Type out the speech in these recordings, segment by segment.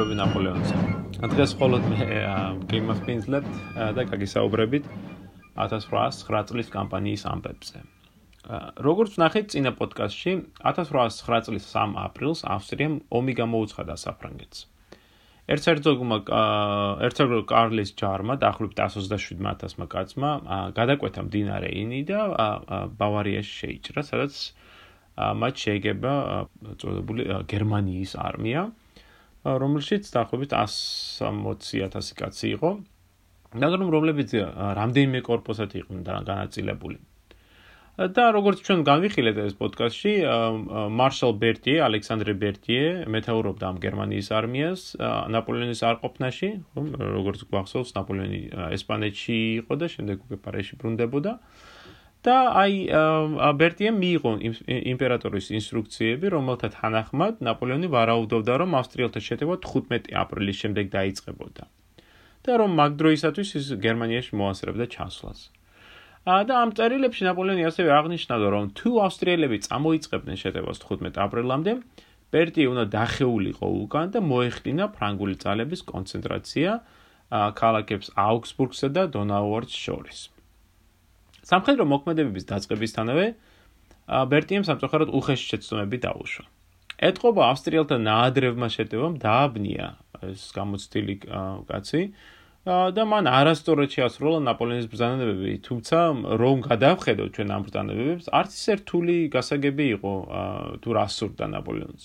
მოგესალმებით პოდკასტზე საუბრები ნაპოლეონზე. დღეს მხოლოდ მე გეიმასპინზლებთ და გაგისაუბრებით 1809 წლის კამპანიის ამბებზე. როგორც ნახეთ წინა პოდკასტში, 1809 წლის 3 აპრილს ავსტრიამ ომი გამოუცხადა საფრანგეთს. ერცერცოგმა ერცერცოგ კარლის ჯარმა დაახლოებით 127000-მა კაცმა გადაკვეთა მდინარე ინი და ბავარიაში შეიჭრა, სადაც მათ შეეგება წოდებული გერმანიის არმია, რომელშიც დაახლოებით 160.000 კაცი იყო, მაგრამ რომლებიც რამდენიმე корпуსად იყვნენ განაწილებული. და როგორც ჩვენ განვიხილეთ ეს პოდკასტში, მარშალ ბერტიე, ალექსანდრე ბერტიე მეთაურობდა ამ გერმანიის არმიას ნაპოლეონის არ ყოფნაში, როგორც გვახსოვს, ნაპოლეონი ესპანეთში იყო და შემდეგ უკვე პარიზში ბრუნდებოდა. აა და აი ბერტიემ მიიღო იმპერატორის ინსტრუქციები, რომელთა თანახმად ნაპოლეონი ვარაუდობდა, რომ ავსტრიელთა შეტევა 15 აპრილის შემდეგ დაიწყებოდა. და რომ მაგ დროისათვის ის გერმანიაში მოასწრებდა ჩასვლას. და ამ წერილებში ნაპოლეონი ასევე აღნიშნავდა, რომ თუ ავსტრიელები წამოიწყებდნენ შეტევას 15 აპრილამდე, ბერტიე უნდა დახეულიყო უკან და მოეხდინა ფრანგული ძალების კონცენტრაცია ქალაქებს აუგსბურგსა და დონაუორტს შორის. სამხედრო მოქმედებების დაწყებისთანავე ბერტიემ სამწუხაროდ უხეში შეცდომები დაუშვა. ეთყობა ავსტრიელთა ნაადრევმა შეტევამ დააბნია ეს გამოცდილი კაცი და მან არასწორად შეასრულა ნაპოლეონის ბრძანებები, თუმცა რომ გადავხედოთ ჩვენ ამ ბრძანებებს, არც ისე რთული გასაგები იყო თუ რა სურდა ნაპოლეონს.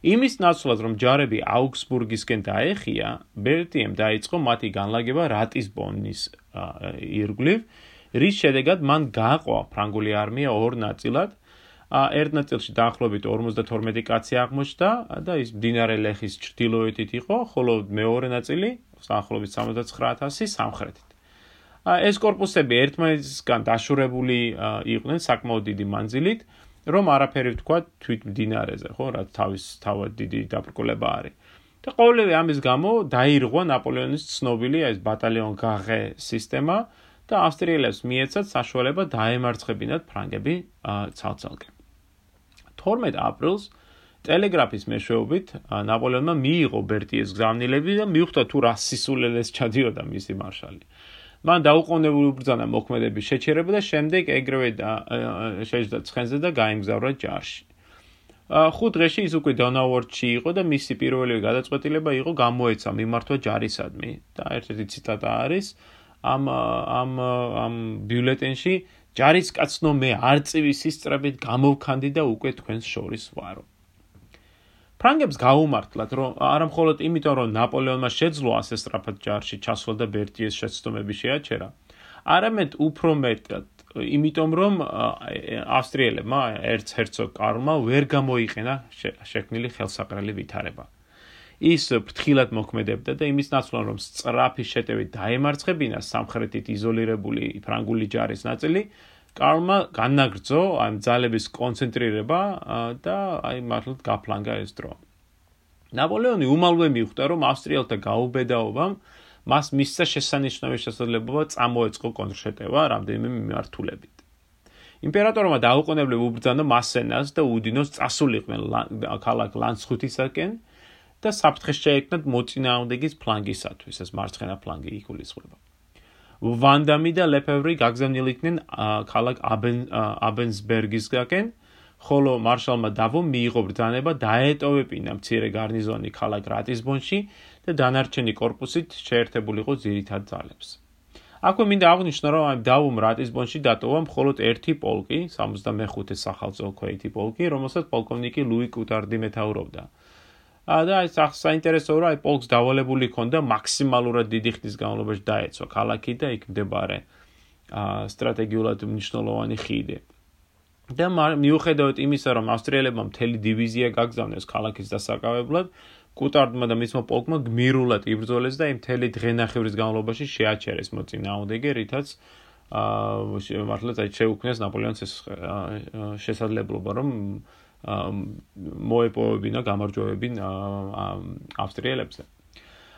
იმის ნაცვლად რომ ჯარები აუგსბურგისკენ დაეხია, ბერტიემ დაიწყო მათი განლაგება რატისბონის ირგვლივ რის შედეგად მან გააყვა ფრანგული არმია ორ ნაწილად. ერთ ნაწილში დაახლოებით 52 კაცი აღმოჩნდა და ის მდინარე ლეხის ჩრდილოეთით იყო, ხოლო მეორე ნაწილი დაახლოებით 79000 სამხრეთით. ეს корпуსები ერთმანეთისგან დაშორებული იყვნენ საკმაოდ დიდი მანძილით, რომ არაფერი ვთქვა თვით მდინარეზე, ხო, რაც თავის თავად დიდი დაბრკოლება არის. და ყოველივე ამის გამო დაირღვა ნაპოლეონის ცნობილი ეს ბატალიონ გაღე სისტემა, და ავსტრიელებს მიეცათ საშუალება დაემარცხებინათ ფრანგები ცალ-ცალკე. 12 აპრილს ტელეგრაფის მეშვეობით ნაპოლეონმა მიიღო ბერტიეს გზავნილები და მიხვდა თუ რა სისულელეს ჩადიოდა მისი მარშალი. მან დაუყოვნებლივ უბრძანა მოქმედების შეჩერება და შემდეგ ეგრევე შეჯდა ცხენზე და გაემგზავრა ჯარში. ხუთ დღეში ის უკვე დონაუორტში იყო და მისი პირველი გადაწყვეტილება იყო გამოეცა მიმართვა ჯარისადმი და ერთ-ერთი ციტატა არის ამ ამ ამ ბიულეტენში ჯარისკაცნო მე არწივის სისწრებით გამოვქანდი და უკვე თქვენს შორის ვარო. ფრანგებს გაუმართლათ რომ არამხოლოდ იმიტომ რომ ნაპოლეონმა შეძლო ასე სწრაფად ჯარში ჩასვლა და ბერტიეს შეცდომები შეაჩერა, არამედ უფრო მეტად იმიტომ რომ ავსტრიელებმა ერცჰერცოგ კარლმა ვერ გამოიყენა შექმნილი ხელსაყრელი ვითარება. ის ფრთხილად მოქმედებდა და იმის ნაცვლად რომ სწრაფი შეტევით დაემარცხებინა სამხრეთით იზოლირებული ფრანგული ჯარის ნაწილი კარმა განაგრძო ამ ძალების კონცენტრირება და აი მართლაც გაფლანგა ეს დრო. ნაპოლეონი უმალვე მიხვდა რომ ავსტრიელთა გაუბედაობამ მას მისცა შესანიშნავი შესაძლებლობა წამოეწყო კონტრშეტევა რამდენიმე მიმართულებით. იმპერატორმა დაუყოვნებლივ უბრძანა მასენას და უდინოს წასულიყვნენ ქალაქ ლანცხუთისაკენ და საფრთხე შეექმნათ მოწინააღმდეგის ფლანგისათვის, ეს მარცხენა ფლანგი იგულისხმება. ვანდამი და ლეფევრი გაგზავნილ იქნენ ქალაქ აბენსბერგისგაკენ, ხოლო მარშალმა დავომ მიიღო ბრძანება დაეტოვებინა მცირე გარნიზონი ქალაქ რატისბონში და დანარჩენი корпуსით შეერთებულიყო ძირითად ძალებს. აქვე მინდა აღვნიშნო, რომ აი დავომ რატისბონში დატოვა მხოლოდ ერთი პოლკი, 65 სახალხო ქვეითი პოლკი, რომელსაც პოლკოვნიკი ლუი კუტარდი მეთაურობდა. და აი საინტერესოა რა აი პოლკს დავალებული ქონდა მაქსიმალურად დიდი ხნის განმავლობაში დაეცვა ქალაქი და იქ მდებარე სტრატეგიულად მნიშვნელოვანი ხიდი. და მიუხედავად იმისა, რომ ავსტრიელებმა მთელი დივიზია გაგზავნეს ქალაქის დასაკავებლად, კუტარდმა და მისმა პოლკმა გმირულად იბრძოლეს და იმ მთელი დღენახევრის განმავლობაში შეაჩერეს მოწინააღმდეგე, რითაც აა მართლაც აი შეუქმნეს ნაპოლეონს ეს შესაძლებლობა, რომ მოეპოვებინა გამარჯვებინ ავსტრიელებზე.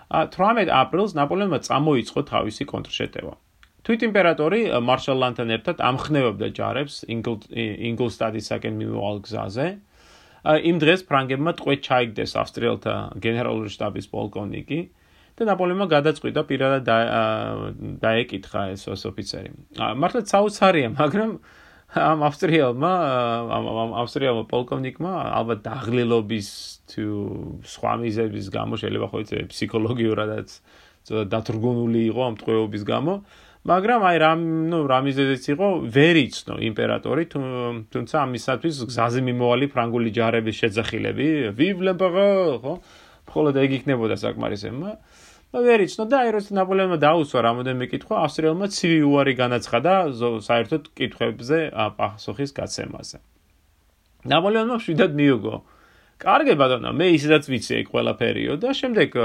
18 აპრილს ნაპოლეონმა წამოიწყო თავისი კონტრშეტევა. თვით იმპერატორი მარშალ ლანთან ერთად ამხნევებდა ჯარებს ინგლსტადისაკენ მიმოვალ გზაზე იმ დღეს ფრანგებმა ტყვე ჩაიგდეს ავსტრიელთა გენერალური შტაბის პოლკოვნიკი და ნაპოლეონმა გადაწყვიტა პირადად დაეკითხა ეს ოფიცერი. მართლა საოცარია, მაგრამ ამ ავსტრიელმა ამ ავსტრიელმა პოლკოვნიკმა ალბათ დაღლილობის თუ სხვა მიზების გამო შეიძლება ხო იცი ფსიქოლოგიურადაც დათრგუნული იყო ამ ტყვეობის გამო მაგრამ აი რამ ნუ რამიზეზეც იყო ვერ იცნო იმპერატორი თუმცა ამისათვის გზაზე მიმოვალი ფრანგული ჯარების შეძახილები l'empereur ხო? მხოლოდ ეგ იქნებოდა საკმარისი მაგრამ და ვერ იცნო და აი როცა ნაპოლეონმა დაუსვა რამოდენმე კითხვა ავსტრიელმა ცივი უარი განაცხადა საერთოდ კითხვებზე პასუხის გაცემაზე ნაპოლეონმა შვიდად მიუგო კარგი ბატონო მე ისედაც ვიცი ეგ ყველაფერიო და შემდეგ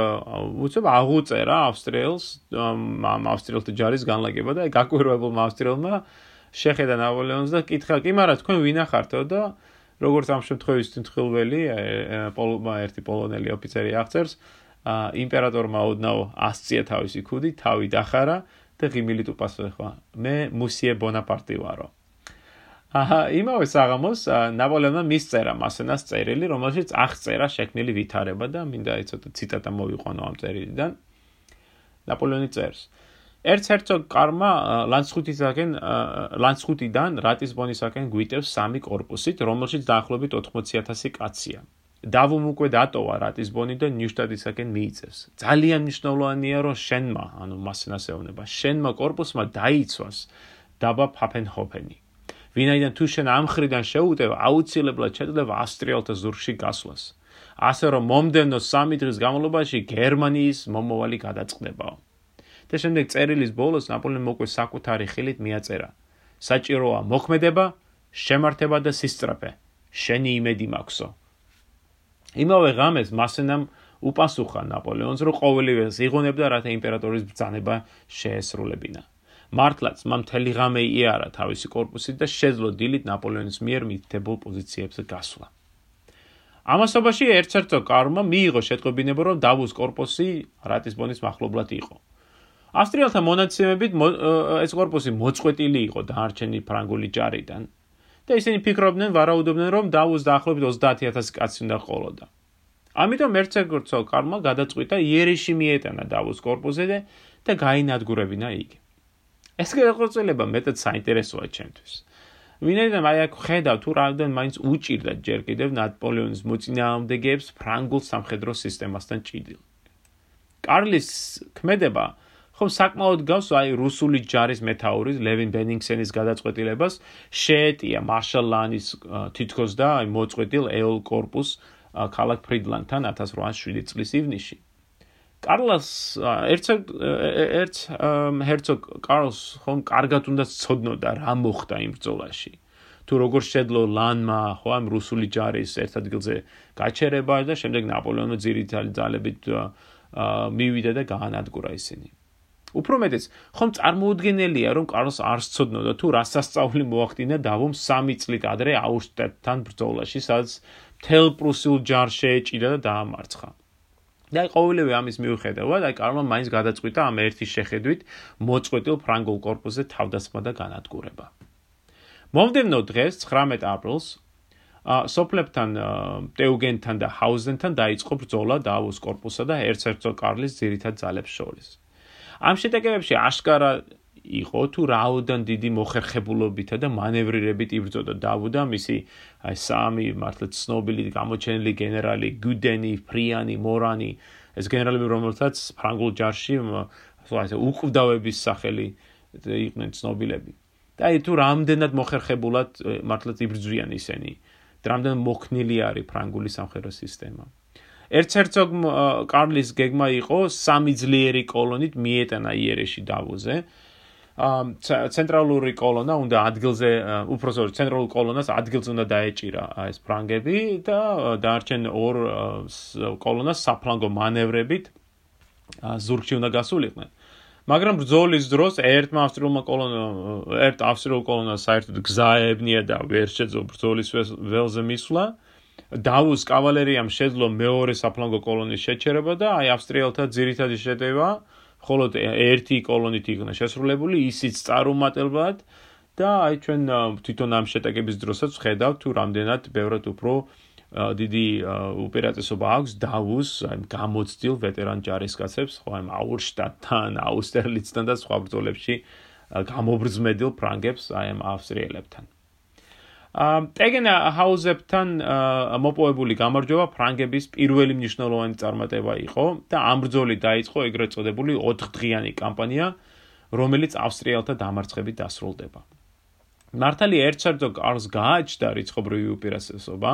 უცებ აღუწერა ავსტრიელს ამ ავსტრიელთა ჯარის განლაგება და აი გაკვირვებულმა ავსტრიელმა შეხედა ნაპოლეონს და კითხა კი მაგრამ თქვენ ვინახართო და როგორც ამ შემთხვევაში თქილველი პოლმა ერთი პოლონელი ოფიცერი აღწერს იმპერატორმა ოდნავ ასწია თავისი ქუდი, თავი დახარა და ღიმილით უპასუხა: მე მუსიე ბონაპარტი ვარო. აჰა, იმავე საღამოს ნაპოლეონმა მისწერა მასენას წერილი, რომელშიც აღწერა შექმნილი ვითარება და მინდა ცოტა ციტატა მოვიყვანო ამ წერილიდან. ნაპოლეონი წერს: ერთ ჰერცოგ კარმა ლანსხუთისაკენ ლანსხუთიდან რატისბონისაკენ გვიტევს სამი корпуსით, რომელშიც დაახლოებით 40000 კაცია. დავუმ უკვე დატოვა რატისბონი და ნიუშტადისაკენ მიიწევს. ძალიან მნიშვნელოვანია, რომ შენმა, ანუ მასენასეოვნება, შენმა корпуსმა დაიცვას დაბა ფაფენჰოფენი. ვინაიდან თუ შენ ამ ხრიდან შეუტევ, აუცილებლად შეძლებ ავსტრიელთა ზურგში გასვლას. ასე რომ მომდენო 3 დღის განმავლობაში გერმანიის მომავალი გადაწყდებაო. და შემდეგ წერილის ბოლოს ნაპოლეონი მოკვე საკუთარი ხილით მიაწერა: საჭიროა მოქმედება, შემართება და სისწრაფე. შენი იმედი მაქვსო. იმავე ღამეს მასენამ უპასუხა ნაპოლეონს, რომ ყოველივეს იღონებდა, რათა იმპერატორის ბრძანება შეესრულებინა. მართლაც მან მთელი ღამე იარა თავისი корпуსით და შეძლო დილით ნაპოლეონის მიერ მითითებულ პოზიციებზე გასვლა. ამასობაში ერთ-ერთო კარმა მიიღო შეტყობინება, რომ დავუს корпуსი რატისბონის מחლობლად იყო. ავსტრიელთა მონაცემებით ეს корпуსი მოწყვეტილი იყო დაარჩენი ფრანგული ჯარიდან. და ისინი ფიქრობდნენ, ვარაუდობდნენ, რომ დავუს დაახლოებით 30000 კაცი უნდა ყოლოდა. ამიტომ ერცერგორძო კარლმა გადაწყვიტა იერიში მიეტანა დავუს корпуზზე და გაინადგურებინა იგი. ეს გადაწყვეტილება მეტად საინტერესოა ჩემთვის. ვინაიდან აი აქ ხედავ თუ რამდენ მაინც უჭირდა ჯერ კიდევ ნაპოლეონის მოწინააღმდეგეებს ფრანგულ სამხედრო სისტემასთან ჭიდილ. კარლის ქმედება ხომ საკმაოდ გავს აი რუსული ჯარის მეთაურის ლევინ ბენინგსენის გადაწყვეტილებას შეეტია მარშალანის თითქოს და აი მოწყვეტილ ეოლ კორპუს ქალაქ ფრიდლანდთან 1807 წლის ივნისში. კარლას ერთად ერთ ჰერცოგ კარლს ხომ კარგად უნდა ცოდნოდა რა მოხდა იმ ბრძოლაში. თუ როგორ შეძლო ლანმა ხო ამ რუსული ჯარის ერთ ადგილზე გაჩერება და შემდეგ ნაპოლეონო ძირითადი ძალებით მივიდა და გაანადგურა ისინი. უფრო მეტიც, ხომ წარმოუდგენელია, რომ კარლს არ სცოდნოდა თუ რა სასწაული მოახდინა დავომ 3 წლით ადრე აუშტატთან ბრძოლაში, სადაც მთელ პრუსიულ ჯარს შეეჭირა და დაამარცხა. და ყოველივე ამის მიუხედავად, აი კარლმა მაინც გადაწყვიტა ამ ერთი შეხედვით მოწყვეტილ ფრანგულ корпуსზე თავდასხმა და განადგურება. მომდენო დღეს 19 აპრილს სოფლებთან, ტეუგენთან და ჰაუზენთან დაიწყო ბრძოლა დაავოს корпуსა და ერცერცოგ კარლის ძირითად ძალებს შორის. ამ შეტაკებებში აშკარა იყო თუ რაოდან დიდი მოხერხებულობითა და მანევრირებით იბრძოდა დავუდა მისი აი სამი მართლა ცნობილი გამოჩენილი გენერალი გუდენი, ფრიანი, მორანი ეს გენერალები რომელთაც ფრანგულ ჯარში ასე უკვდავების სახელი იყვნენ ცნობილები. და აი თუ რამდენად მოხერხებულად მართლა იბრძვიან ისინი, რამდენად მოქნილი არის ფრანგული სამხედრო სისტემა. ერცერცოგ კარლის გეგმა იყო სამი ძლიერი კოლონით მიეტანა იერეში დავოზე. ცენტრალური კოლონა უნდა ადგილზე უფრო სწორედ ცენტრალურ კოლონას ადგილზე უნდა დაეჭირა ეს ფრანგები და დაარჩენ ორ კოლონას საფლანგო მანევრებით ზურგში უნდა გასულიყვნენ. მაგრამ ბრძოლის დროს ერთმა ავსტრიულმა კოლონამ ერთ ავსტრიულ კოლონას საერთოდ გზაებნია და ვერ შეძლო ბრძოლის ველზე მისვლა. აა დავუს კავალერიამ შეძლო მეორე საფლანგო კოლონის შეჩერება და აი ავსტრიელთა ძირითადი შეტევა მხოლოდ ერთი კოლონით იქნა შესრულებული ისიც წარუმატებლად და აი ჩვენ თვითონ ამ შეტაკების დროსაც ხედავთ თუ რამდენად ბევრად უფრო დიდი უპირატესობა აქვს დავუს, აი გამოცდილ ვეტერან ჯარისკაცებს, ხო აი აურშტატთან, აუსტერლიცთან და სხვა ბრძოლებში გამობრძმედილ ფრანგებს აი ამ ავსტრიელებთან. ტეგენ ჰაუზებთან მოპოვებული გამარჯვება ფრანგების პირველი მნიშვნელოვანი წარმატება იყო და ამ ბრძოლით დაიწყო ეგრეთ წოდებული 4 დღიანი კამპანია, რომელიც ავსტრიელთა დამარცხებით დასრულდება. მართალი ერცერდო კარლს გააჩნდა რიცხობრივი უპირატესობა,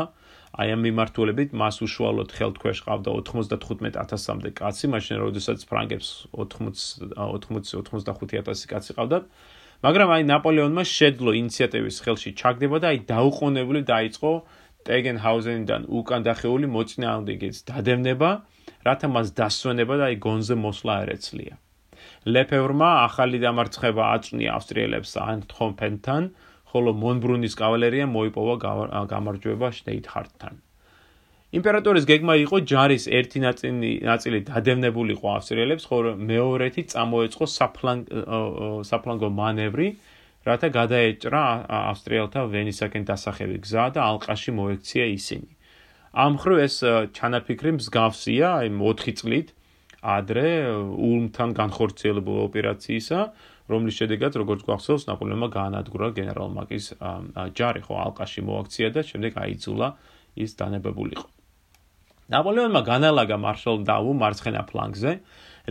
აი ამ მიმართულებით მას უშუალოდ ხელთქვეშ ყავდა 95000-მდე კაცი, მაშინ როდესაც ფრანგებს 80 80 85000 კაცი ყავდათ. მაგრამ აი ნაპოლეონმა შეძლო ინიციატივის ხელში ჩაგდება და აი დაუყოვნებლივ დაიწყო ტეგენჰაუზენიდან უკან დახეული მოწინააღმდეგეების დადევნება, რათა მას დასვენება და აი გონზე მოსვლა არ ეცლია. ლეფევრმა ახალი დამარცხება აწვნია ავსტრიელებს ანტხომფენთან, ხოლო მონბრუნის კავალერია მოიპოვა გამარჯვება შტეითჰარტთან. იმპერატორის გეგმა იყო ჯარის ერთი ნაწილი ნაწილი დადევნებულიყო ავსტრიელებს, ხოლო მეორეთი წამოეწყო საფლანგო მანევრი, რათა გადაეჭრა ავსტრიელთა ვენისაკენ დასახევი გზა და ალყაში მოექცია ისინი. ამ ხრივ ეს ჩანაფიქრი მსგავსია, აი 4 წლით ადრე ულმთან განხორციელებულ ოპერაციისა, რომლის შედეგად როგორც გვახსოვს ნაპოლეონმა გაანადგურა გენერალ მაკის ჯარი ხო ალყაში მოაქცია და შემდეგ აიძულა ის დანებებულიყო ნაპოლეონმა განალაგა მარშალ დავუ მარცხენა ფლანგზე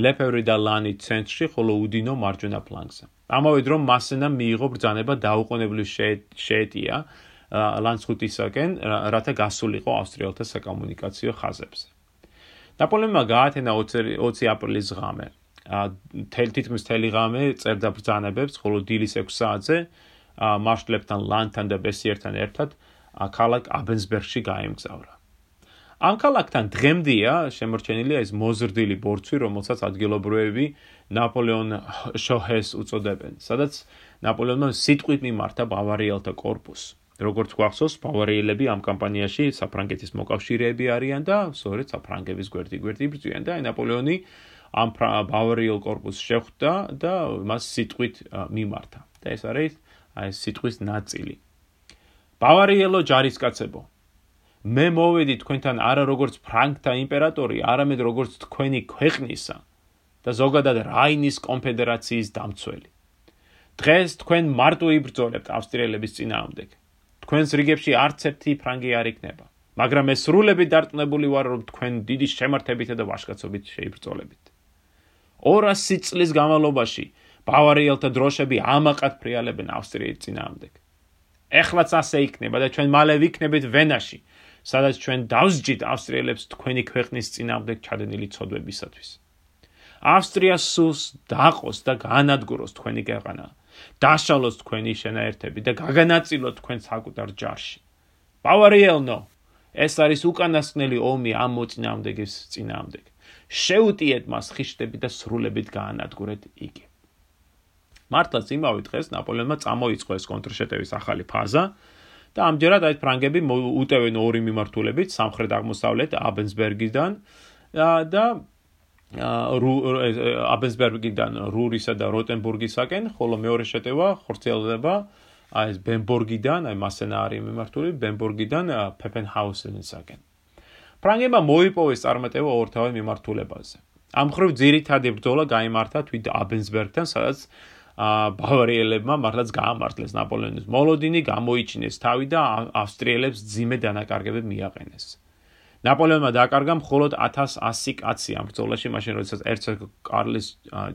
ლეფევრი და ლანი ცენტრში ხოლო უდინო მარჯვენა ფლანგზე. ამავე დროს მასენა მიიღო ბრძანება დაუყოვნებლივ შეეტია ლანცხუტისაკენ რათა გასულიყო ავსტრიელთა საკომუნიკაციო ხაზებზე. ნაპოლეონმა გაათენა 20 აპრილის ღამე. თელ თითქმის თელი ღამე წერდა ბრძანებებს, ხოლო დილის 6 საათზე მარშლებთან ლანთან და ბესიერთან ერთად ქალაქ აბენსბერგში გაემგზავრა. ამ ქალაქთან დღემდეა შემორჩენილია ეს მოზრდილი ბორცვი, რომელსაც ადგილობრივები ნაპოლეონ შოჰეს უწოდებენ, სადაც ნაპოლეონმა სიტყვით მიმართა ბავარიელთა корпуს. როგორც გვახსოვს, ბავარიელები ამ კამპანიაში საფრანგეთის მოკავშირეები არიან და სწორედ საფრანგების გვერდიგვერდი ბრძვიან და ნაპოლეონი ამ ბავარიელ корпуს შეხვდა და მას სიტყვით მიმართა. და ეს არის აი სიტყვის ნაწილი. ბავარიელო ჯარისკაცებო მე მოვედი თქვენთან არა როგორც ფრანგთა იმპერატორი, არამედ როგორც თქვენი ქვეყნისა და ზოგადად რაინის კონფედერაციის დამცველი. დღეს თქვენ მარტო იბრძოლებთ ავსტრიელების წინააღმდეგ. თქვენს რიგებში არც ერთი ფრანგი არ იქნება. მაგრამ ეს სრულები დარწმუნებული ვარ, რომ თქვენ დიდი შემართებით და ვაშკაცობით შეიბრძოლებით. 200 წლის განმავლობაში ბავარიელთა დროშები ამაყად ფრიალებენ ავსტრიის წინააღმდეგ. ეხლაც ასე იქნება და ჩვენ მალე ვიქნებით ვენაში, სადაც ჩვენ დავსჯით ავსტრიელებს თქვენი ქვეყნის წინააღმდეგ ჩადენილი ცოდვებისათვის. ავსტრია სულს დაყოს და განადგუროს თქვენი ქვეყანა, დაშალოს თქვენი შენაერთები და გაგანაწილოს თქვენ საკუთარ ჯარში. ბავარიელნო, ეს არის უკანასკნელი ომი ამ მოწინააღმდეგის წინააღმდეგ. შეუტიეთ მას ხიშტები და სრულებით გაანადგურეთ იგი. მართლაც იმავე დღეს ნაპოლეონმა წამოიწყო ეს კონტრშეტევის ახალი ფაზა და ამჯერად აი ფრანგები უტევენ ორი მიმართულებით სამხრეთ აღმოსავლეთ აბენსბერგიდან და აბენსბერგიდან რურისა და როტენბურგისაკენ, ხოლო მეორე შეტევა ხორციელდება აი ეს ბენბორგიდან, აი მასენა არის მიმართული ბენბორგიდან პეპენჰაუსენისაკენ. ფრანგებმა მოიპოვეს წარმატება ორთავე მიმართულებაზე. ამ ხრივ ძირითადი ბრძოლა გამართა თვით აბენსბერგთან, სადაც ბავარიელებმა მართლაც გაამართლეს ნაპოლეონის მოლოდინი, გამოიჩინეს თავი და ავსტრიელებს ძიმე დანაკარგები მიაყენეს. ნაპოლეონმა დაკარგა მხოლოდ 1100 კაცი ამ ბრძოლაში, მაშინ როდესაც ერცეგ კარლის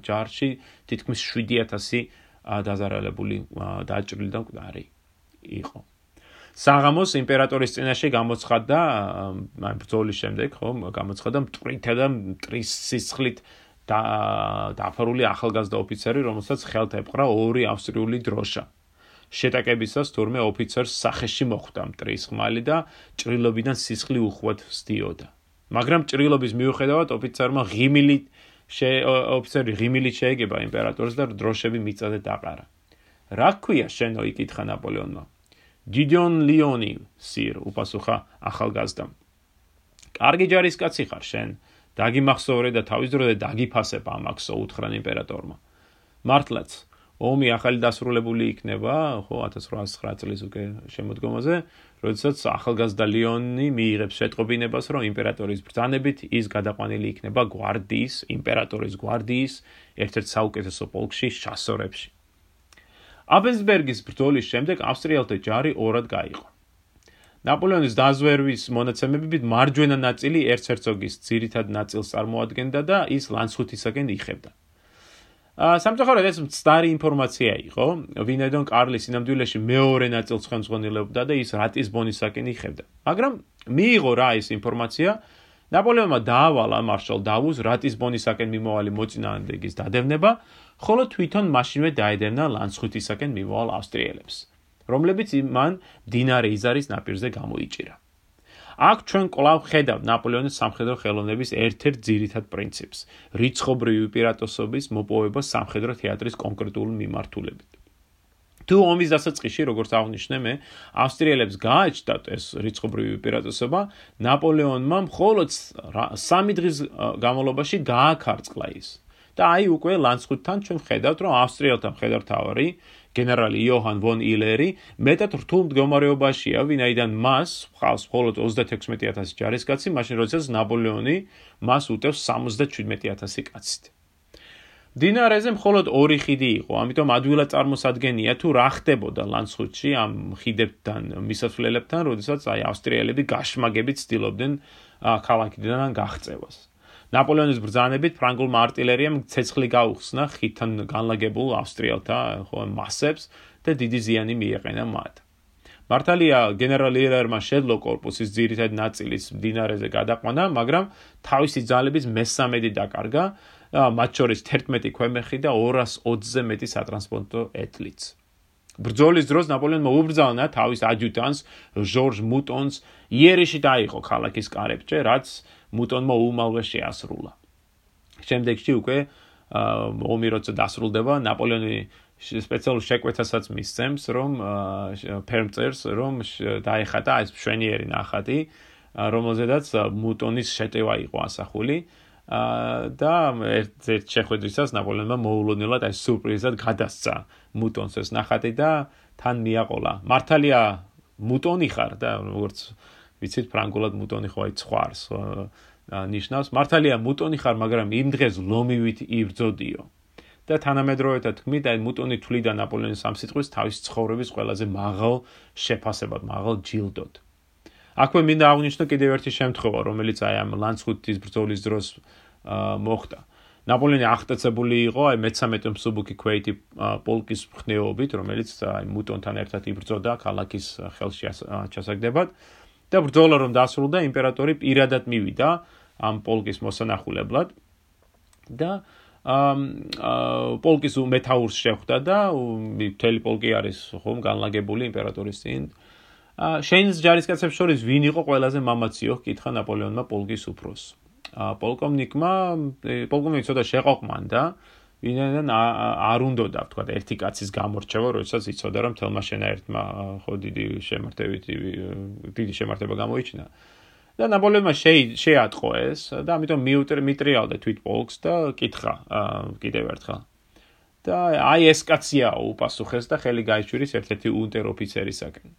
ჯარში თითქმის 7000 დაზარალებული დაჭრილი და მკვდარი იყო. საღამოს იმპერატორის წინაშე გამოცხადდა აი ბრძოლის შემდეგ ხო გამოცხადდა მტრითა და მტრის სისხლით და დაფარული ახალგაზრდა ოფიცერი რომელსაც ხელთ ეპყრა ორი ავსტრიული დროშა. შეტაკებისას თურმე ოფიცერს სახეში მოხვდა მტრის ხმალი და ჭრილობიდან სისხლი უხვად სდიოდა. მაგრამ ჭრილობის მიუხედავად ოფიცერმა ღიმილი შე ოფიცერი ღიმილი შეეგება იმპერატორს და დროშები მიწაზე დაყარა. რა ქვია შენო იკითხა ნაპოლეონმა? გიდიონ ლიონი სირ უპასუხა ახალგაზრდამ კარგი ჯარისკაცი ხარ შენ დაგიმახსოვრე და თავის დროზე დაგიფასებ ამაქსო უთხრან იმპერატორმა მართლაც ომი ახალი დასრულებული იქნება, ხო, 1809 წლის უკვე შემოდგომაზე, როდესაც ახალგაზრდა ლეონი მიიღებს შეტყობინებას, რომ იმპერატორის ბრძანებით ის გადაყვანილი იქნება გვარდიის, იმპერატორის გვარდიის ერთ-ერთ საუკეთესო პოლკში, შასორებში. აბენსბერგის ბრძოლის შემდეგ ავსტრიელთა ჯარი ორად გაიყო. ნაპოლეონის დაზვერვის მონაცემებით მარჯვენა ნაწილი ერცერცოგის ძირითად ნაწილს წარმოადგენდა და ის ლანცხუთისაგან იხებდა. სამწუხაროდ ეს მცდარი ინფორმაცია იყო, ვინაიდან კარლი სინამდვილეში მეორე ნაწილს ხელმძღვანელობდა და ის რატისბონისაკენ იხებდა. მაგრამ მიიღო რა ეს ინფორმაცია? ნაპოლეონმა დაავალა მარშალ დავუს რატისბონისაკენ მიმავალი მოწინააღმდეგის დადევნება, ხოლო თვითონ მაშინვე დაედევნა ლანცხუთისაკენ მიმავალ ავსტრიელებს, რომლებიც მან დინარე იზარის ნაპირზე გამოიჭირა. აქ ჩვენ კვლავ ხედავთ ნაპოლეონის სამხედრო ხელოვნების ერთ-ერთ ძირითად პრინციპს: რიცხობრივი უპირატესობის მოპოვება სამხედრო თეატრის კონკრეტული მიმართულებით. თუ ომის დასაწყისში, როგორც აღნიშნე მე, ავსტრიელებს გააჩნდათ ეს რიცხობრივი უპირატესობა, ნაპოლეონმა მხოლოდ 3 დღის განმავლობაში გააქარწყლა ის. და აი უკვე ლანცხუთთან ჩვენ ხედავთ, რომ ავსტრიელთა მხედართავარი გენერალი იოჰან ვონ ილერი მეტად რთულ მდგომარეობაშია, ვინაიდან მას ხავს მხოლოდ 36000 ჯარისკაცი, მაშინ როდესაც ნაპოლეონი მას უტევს 77000 კაცით. დინარეზე მხოლოდ ორი ხიდი იყო, ამიტომ ადვილად წარმოსადგენია თუ რა ხდებოდა ლანცხუთში ამ ხიდებთან მისასვლელებთან, როდესაც აი ავსტრიელები გაშმაგებით ცდილობდნენ ქალაქიდან გაღწევას. ნაპოლეონის ბრძანებით ფრანგულმა артиლერიამ ცეცხლი გაუხსნა ხიდან განლაგებულ ავსტრიელთა ხო მასებს და დიდი ზიანი მიეყენა მათ. მართალია გენერალ იერერმა შეძლო корпуსის ძირითად ნაწილის მდინარეზე გადაყვანა, მაგრამ თავისი ძალების მესამედი დაკარგა, მათ შორის 11 ქვემეხი და 220-ზე მეტი სატრანსპორტო ეთლიც. ბრძოლის დროს ნაპოლეონმა უბრძანა თავის ადიუტანტს ჟორჟ მუტონს იერიში დაიღო ქალაქის კარებჭე, რაც მუტონმა უმალვე შეასრულა. შემდეგში უკვე ომი როცა დასრულდება, ნაპოლეონი სპეციალურ შეკვეთასაც მისცემს, რომ ფერმწერს, რომ დაეხატა ეს მშვენიერი ნახატი, რომელზედაც მუტონის შეტევა იყო ასახული. და ერთ შეხვედრისას ნაპოლეონმა მოულოდნელად ეს სურპრიზად გადასცა მუტონს ეს ნახატი და თან მიაყოლა. მართალია მუტონი ხარ და როგორც ვიცით ფრანგულად მუტონი ხო აი ცხარს ნიშნავს მართალია მუტონი ხარ მაგრამ იმ დღეს ლომივით იბრძოდიო. და თანამედროვეთა თქმით აი მუტონი თვლიდა ნაპოლეონის სამსიტყვის თავის ცხოვრების ყველაზე მაღალ შეფასებად მაღალ ჯილდოდ. აქვე მინდა აღნიშნო კიდევ ერთი შემთხვევა რომელიც აი ამ ლანცხუთის ბრძოლის დროს მოხდა. ნაპოლეონი აღტაცებული იყო აი მე-13 მსუბუქი ქვეითი პოლკის ხნეობით რომელიც აი მუტონთან ერთად იბრძოდა ქალაქის ხელში ჩასაგდებად და ბრძოლა რომ დასრულდა, იმპერატორი პირადად მივიდა ამ პოლკის მოსანახულებლად და ამ პოლკის უმეთაურს შეხვდა და მთელი პოლკი არის ხომ განლაგებული იმპერატორის წინ. შეინს ჯარისკაცებს შორის ვინ იყო ყველაზე მამაციო? კითხა ნაპოლეონმა პოლკის უფროს. პოლკოვნიკმა პოლკოვნიკი ცოტა შეყოყმანდა ვინაიდან არ უნდა და ვთქვა ერთი კაცის გამორჩევა, როდესაც იცოდა რომ თელმა შენაერთმა ხო დიდი შემართებით დიდი შემართება გამოიჩინა. და ნაპოლეონმა შეატყო ეს და ამიტომ მიუტრიალდა თვით პოლკს და კითხა კიდევ ერთხელ. და აი ეს კაცია უპასუხეს და ხელი გაიჩვირის ერთ-ერთი უნტერ ოფიცერისაკენ.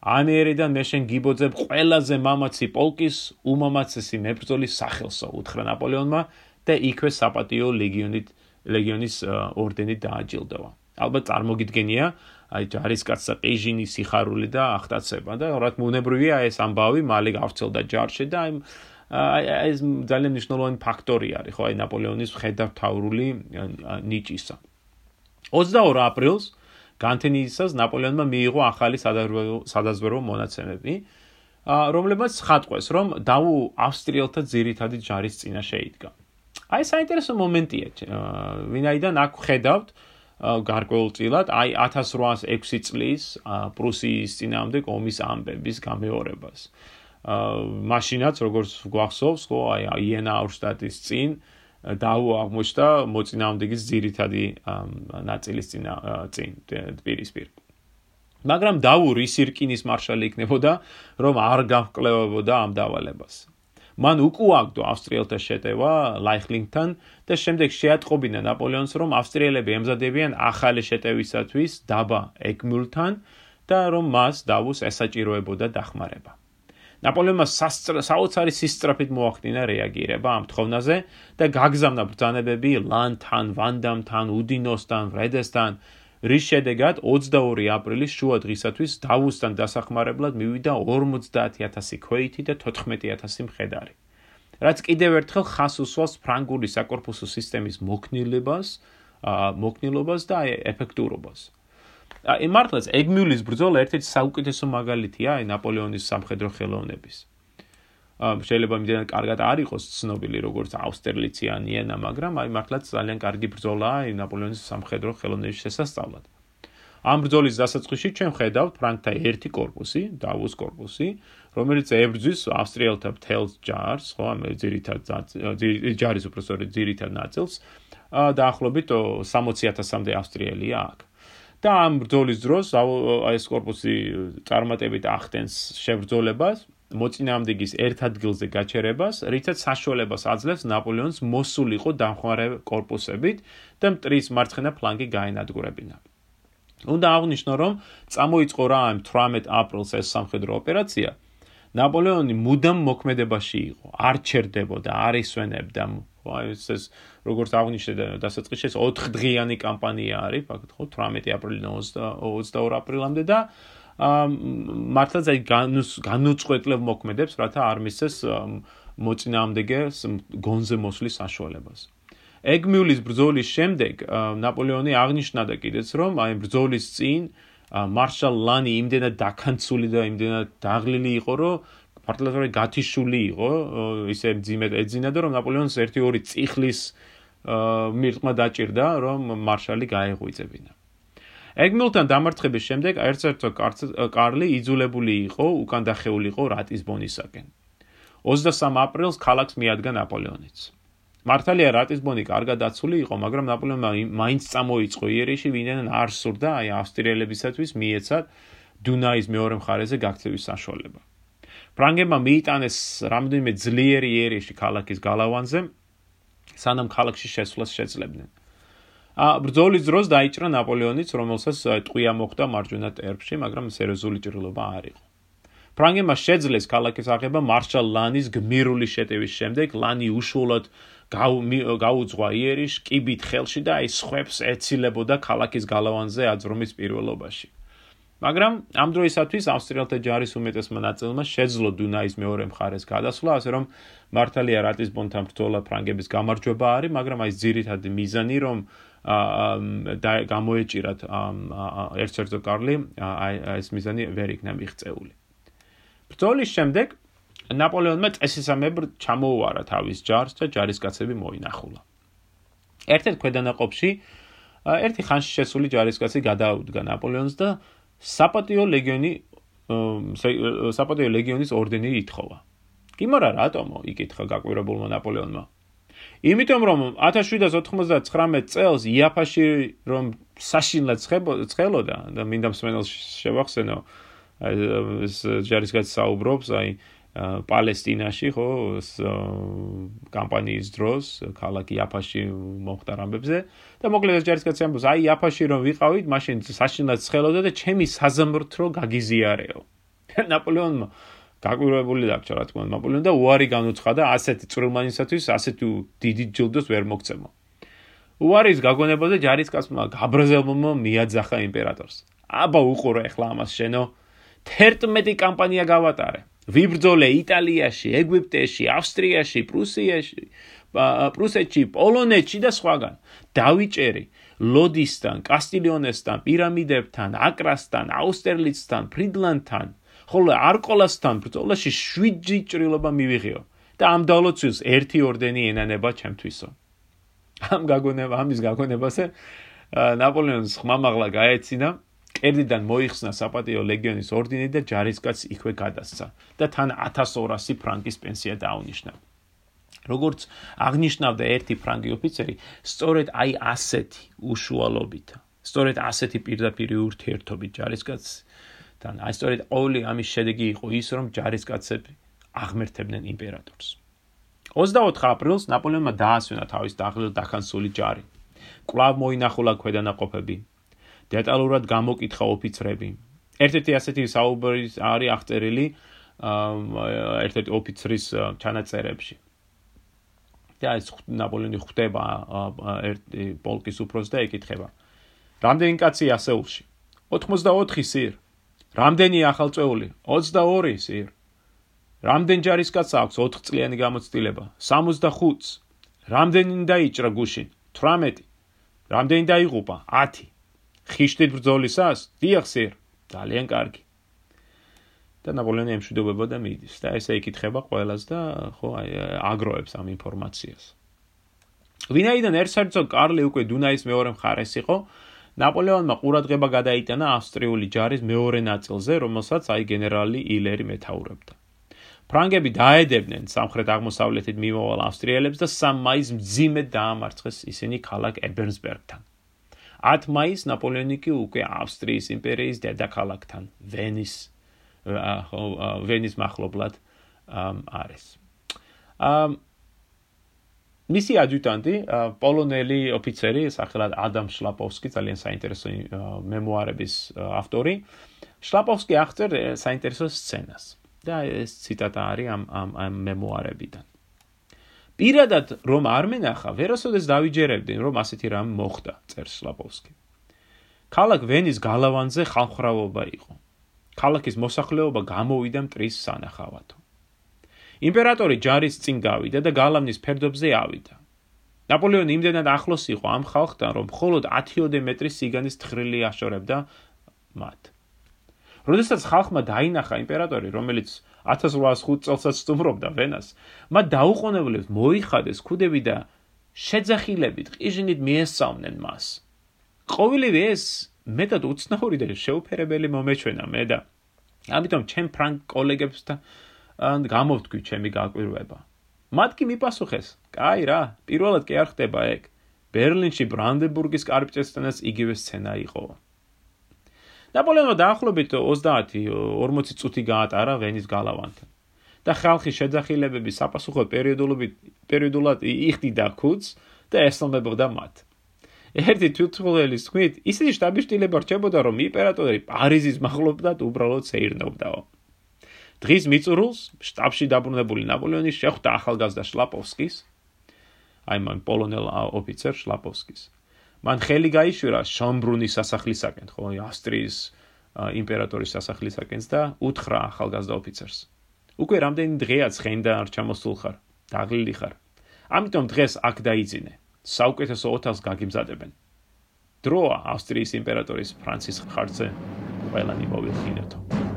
ამერიდან მე შენ გიბოძებ ყველაზე მამაცი პოლკის უმამაცესი მებრძოლის სახელსო, უთხრა ნაპოლეონმა და იქვე საპატიო ლეგიონით ლეგიონის ორდენით დააჯილდოვა. ალბათ წარმოგიდგენია, აი ჯარისკაცსა პეიჟინის სიხარული და ახტაცება და რა თქმა უნებრივია ეს ამბავი მალე გავრცელდა ჯარში და აი ეს ძალიან მნიშვნელოვანი ფაქტორი არის, ხო, აი ნაპოლეონის ხედავთავრული ნიჭისა. 22 აპრილს განთენისას ნაპოლეონმა მიიღო ახალი სადაზვერვო მონაცემები, რომლებიც ხატყვეს, რომ დაუ ავსტრიელთა ძირითადი ჯარის წინა შეიდგა. აი საინტერესო მომენტია ვინაიდან აქ ხედავთ გარკვეულწილად აი 1806 წლის პრუსიის ძინავდე ომის ამბების გამეორებას. აა მაშინაც როგორც გვახსოვს ხო აი იენა აუშტატის წინ დაუ აღმოჩნდა მოწინააღმდეგის ძირითადი ნაწილის წინა წინ პირისპირ. მაგრამ დაუ რისირკინის მარშალი იქნებოდა რომ არ გავკლევებოდა ამ დავალებას მან უკუაგდო ავსტრიელთა შეტევა ლაიხლინგთან და შემდეგ შეატყობინა ნაპოლეონს, რომ ავსტრიელები ემზადებიან ახალი შეტევისათვის დაბა ეკმულთან და რომ მას დავუს ესაჭიროებოდა დახმარება. ნაპოლეონმა საოცარი სისწრაფით მოახდინა რეაგირება ამ თხოვნაზე და გაგზავნა ბრძანებები ლანთან, ვანდამთან, უდინოსთან, ვრედესთან, რის შედეგად 22 აპრილის შუა დღისათვის დავუსთან დასახმარებლად მივიდა 50000 ქვეითი და 14000 მხედარი. რაც კიდევ ერთხელ ხას უსვავს ფრანგული საკორპუსო სისტემის მოქნილებას, მოქნილობას და ეფექტურობას. აი მართლაც ეგმიulis ბრძოლა ერთ-ერთი საუკეთესო მაგალითია აი ნაპოლეონის სამხედრო ხელოვნების. შეიძლება იმდენად კარგად არ იყოს ცნობილი როგორც ავსტერლიციანი ენა, მაგრამ აი მართლაც ძალიან კარგი ბრძოლაა აი ნაპოლეონის სამხედრო ხელოვნების შესასწავლად. ამ ბრძოლის დასაწყისში ჩვენ ხედავთ ფრანკთა ერთი корпуსი, დავუს корпуსი, რომელიც ებრძვის ავსტრიელთა მთელს ჯარს, ხო, ამ ძირითად ჯარის უფრო სწორედ ძირითად ნაწილს, დაახლოებით 60000-მდე ავსტრიელია აქ. და ამ ბრძოლის დროს ეს корпуსი წარმატებით ახდენს შებრძოლებას მოწინააღმდეგის ერთ ადგილზე გაჩერებას, რითაც საშუალებას აძლევს ნაპოლეონს მოსულიყო დამხმარე корпуსებით და მტრის მარცხენა ფლანგი გაენადგურებინა. უნდა აღნიშნო, რომ წამოიწყო რაიმ 18 აპრილს ეს სამხედრო ოპერაცია. ნაპოლეონი მუდამ მოქმედებაში იყო, არ ჩერდებოდა, არ ისვენებდა. აი ეს როგორც აღნიშნე დასაწყისში ეს 4 დღიანი კამპანია არის, ფაქტობრივად 18 აპრილიდან 22 აპრილამდე და მართლაც აი განუწყვეტლებ მოქმედებს, რათა არ მისცეს მოწინააღმდეგეს გონზე მოსვლის საშუალებას. ეგმიulis ბრძოლის შემდეგ ნაპოლეონი აღნიშნა და კიდეც რომ აი ბრძოლის წინ მარშალ ლანი იმდენად დაქანცული და იმდენად დაღლილი იყო, რომ მართლაც გათიშული იყო, ისე ძიმედ ეძინა და რომ ნაპოლეონს 1-2 წიხლის მიღმა დაჭირდა, რომ მარშალი გაეღვიძებინა. ეგმილთან დამარცხების შემდეგ ერთ-ერთი კარლი იძულებული იყო უკან დახეულიყო რატისბონისაკენ. 23 აპრილს ქალაქს მიადგა ნაპოლეონიც. მართალია რატისბონი კარგად დაცული იყო, მაგრამ ნაპოლეონმა მაინც წამოიწყო იერიში, ვინმე არ სურდა აი ავსტრიელებისათვის მიეცათ დუნაის მეორე მხარეზე გაქცევის საშუალება. ფრანგებმა მიიტანეს რამდენიმე ძლიერი იერიში ქალაქის გალავანზე, სანამ ქალაქში შესვლას შეძლებდნენ. ბრძოლის დროს დაიჭრა ნაპოლეონიც, რომელსაც ტყვია მოხდა მარჯვენა ტერფში, მაგრამ სერიოზული ჭრილობა არ იყო. ფრანგებმა შეძლეს ქალაქის აღება მარშალ ლანის გმირული შეტევის შემდეგ, ლანი უშუალოდ გაუძღვა იერიშ კიბით ხელში და აი სხვებს ეცილებოდა ქალაქის გალავანზე აძრომის პირველობაში. მაგრამ ამ დროისათვის ავსტრიელთა ჯარის უმეტესმა ნაწილმა შეძლო დუნაის მეორე მხარეს გადასვლა, ასე რომ მართალია რატისბონთან ბრძოლა ფრანგების გამარჯვება არის, მაგრამ აი ძირითადი მიზანი რომ და გამოეჭირათ ერთ-ერთი კარლი აი ეს მიზანი ვერ იქნა მიღწეული. ბრძოლის შემდეგ ნაპოლეონმა წესისამებრ ჩამოუარა თავის ჯარს და ჯარისკაცები მოინახულა. ერთ-ერთ ქვედანაყოფში ერთი ხანში შესული ჯარისკაცი გადაუდგა ნაპოლეონს და საპატიო ლეგიონი საპატიო ლეგიონის ორდენი ითხოვა. კი მარა რატომო? იკითხა გაკვირებულმა ნაპოლეონმა. იმიტომ რომ 1799 წელს იაფაში რომ საშინლად ცხელოდა და მინდა მსმენელს შევახსენო ეს ჯარისკაც საუბრობს აი პალესტინაში ხო კამპანიის დროს ქალაქი იაფაში მოხდა რამბებზე და მოკლედ ეს ჯარისკაცი ამბობს აი იაფაში რომ ვიყავით მაშინ საშინლად ცხელოდა და ჩემი საზამთრო გაგიზიარეო. ნაპოლეონმა გაკვირვებული დარჩა რა თქმა უნდა ნაპოლეონი და უარი განუცხადა ასეთი წვრილმანისათვის ასეთი დიდი ჯილდოს ვერ მოგცემო. უარის გაგონებაზე ჯარისკაცმა გაბრაზელმა მიაძახა იმპერატორს. აბა უყურე ახლა ამას შენო. 11 კამპანია გავატარე. ვიბრძოლე იტალიაში ეგვიპტეში ავსტრიაში პრუსიაში პრუსეთში პოლონეთში და სხვაგან. დავიჭერი ლოდისთან კასტილიონესთან პირამიდებთან აკრასთან აუსტერლიცთან ფრიდლანდთან ხოლო არკოლასთან ბრძოლაში 7 ჭრილობა მივიღეო და ამ დალოცვის ერთი ორდენი ენანება ჩემთვისო. ამ გაგონება, ამის გაგონებაზე ნაპოლეონის ხმამაღლა გაეცინა, კერდიდან მოიხსნა საპატიო ლეგიონის ორდენი და ჯარისკაც იქვე გადასცა და თან 1200 ფრანკის პენსია დაუნიშნა. როგორც აღნიშნავდა ერთი ფრანგი ოფიცერი, სწორედ აი ასეთი უშუალობით, სწორედ ასეთი პირდაპირი ურთიერთობით ჯარისკაც თან აი სწორედ ყოველი ამის შედეგი იყო ის რომ ჯარისკაცები აღმერთებდნენ იმპერატორს 24 აპრილს ნაპოლეონმა დაასვენა თავის დაღლილ დახანსული ჯარი. კლავ მოინახულა ქვედანაყოფები. დეტალურად გამოკითხა ოფიცრები. ერთ-ერთი ასეთი საუბარი არის აღწერილი ერთ-ერთი ოფიცრის ჩანაწერებში. და ეს ნაპოლეონი ხვდება ერთი პოლკის უფროს და ეკითხება. რამდენი კაცი ასეულში? 84 სիր. რამდენი ახალწეული? 22 სիր. რამდენ ჯარისკაცს აქვს 4 წლიანი გამოცდილება? 65-ს. რამდენი დაიჭრა გუშინ? 18. რამდენი დაიღუპა? 10. ხიშტით ბრძოლისას? დიახ, სერ. ძალიან კარგი. და ნაპოლეონი ემშვიდობება და მიდის და ესე იკითხება ყველას და ხო აი აგროებს ამ ინფორმაციას. ვინაიდან ერცერცოგ კარლი უკვე დუნაის მეორე მხარეს იყო, ნაპოლეონმა ყურადღება გადაიტანა ავსტრიული ჯარის მეორე ნაწილზე, რომელსაც აი გენერალი ილერი მეთაურებდა. ფრანგები დაედებდნენ სამხრეთ აღმოსავლეთით მიმოვალ ავსტრიელებს და 3 მაისს მძიმედ დაამარცხეს ისინი ქალაქ ებერნსბერგთან. 10 მაისს ნაპოლეონი კი უკვე ავსტრიის იმპერიის დედაქალაქთან, ვენის ვენის מחლობლად არის. ამ მისი ადიუტანტი, პოლონელი ოფიცერი, სახელად ადამ შლაპოვსკი, ძალიან საინტერესო მემუარების ავტორი. შლაპოვსკი აღწერს საინტერესო სცენას. და ეს ციტატა არის ამ ამ ამ მემუარებიდან. პირადად რომ არ მენახა, ვერასოდეს დავიჯერებდი, რომ ასეთი რამ მოხდა, წერს შლაპოვსკი. ქალაქ ვენის გალავანზე ხალხრავობა იყო. ქალაქის მოსახლეობა გამოვიდა მტრის სანახავათო. იმპერატორი ჯარის წინ გავიდა და გალავნის ფერდობზე ავიდა. ნაპოლეონი იმდენად ახლოს იყო ამ ხალხთან, რომ მხოლოდ 10-ოდე მეტრის სიგანის თხრილი აშორებდა მათ. როდესაც ხალხმა დაინახა იმპერატორი, რომელიც 1805 წელსაც სტუმრობდა ვენას, მათ დაუყოვნებლივ მოიხადეს ქუდები და შეძახილებით ყიჟინით მიესალმნენ მას. ყოველივე ეს მეტად უცნაური და შეუფერებელი მომეჩვენა მე და ამიტომ ჩემ ფრანგ კოლეგებსთან გამოვთქვი ჩემი გაკვირვება. მათ კი მიპასუხეს: "კაი რა, პირველად კი არ ხდება ეგ. ბერლინში ბრანდენბურგის კარპჭესთანაც იგივე სცენა იყო." ნაპოლეონმა დაახლოებით 30-40 წუთი გაატარა ვენის გალავანთან. და ხალხის შეძახილებების საპასუხო პერიოდულობით პერიოდულად იხდიდა ქუდს და ესალმებოდა მათ. ერთი თვითმხილველის თქმით, ისეთი შტაბიშტილება რჩებოდა, რომ იმპერატორი პარიზის მახლობლად უბრალოდ შეირნებდაო. დღის მიწურულს შტაბში დაბრუნებული ნაპოლეონი შეხვდა ახალგაზრდა შლაპოვსკის, აი მან პოლონელ ოფიცერ შლაპოვსკის. მან ხელი გაიშვირა შამბრუნის სასახლისაკენ, ხო, ავსტრიის იმპერატორის სასახლისაკენს და უთხრა ახალგაზრდა ოფიცერს. უკვე რამდენი დღეა ცხენდა არ ჩამოსულ ხარ, დაღლილი ხარ. ამიტომ დღეს აქ დაიძინე. საუკეთესო ოთახს გაგიმზადებენ. დროა ავსტრიის იმპერატორის ფრანცის ხარცე ყველანი მოვიხინეთო.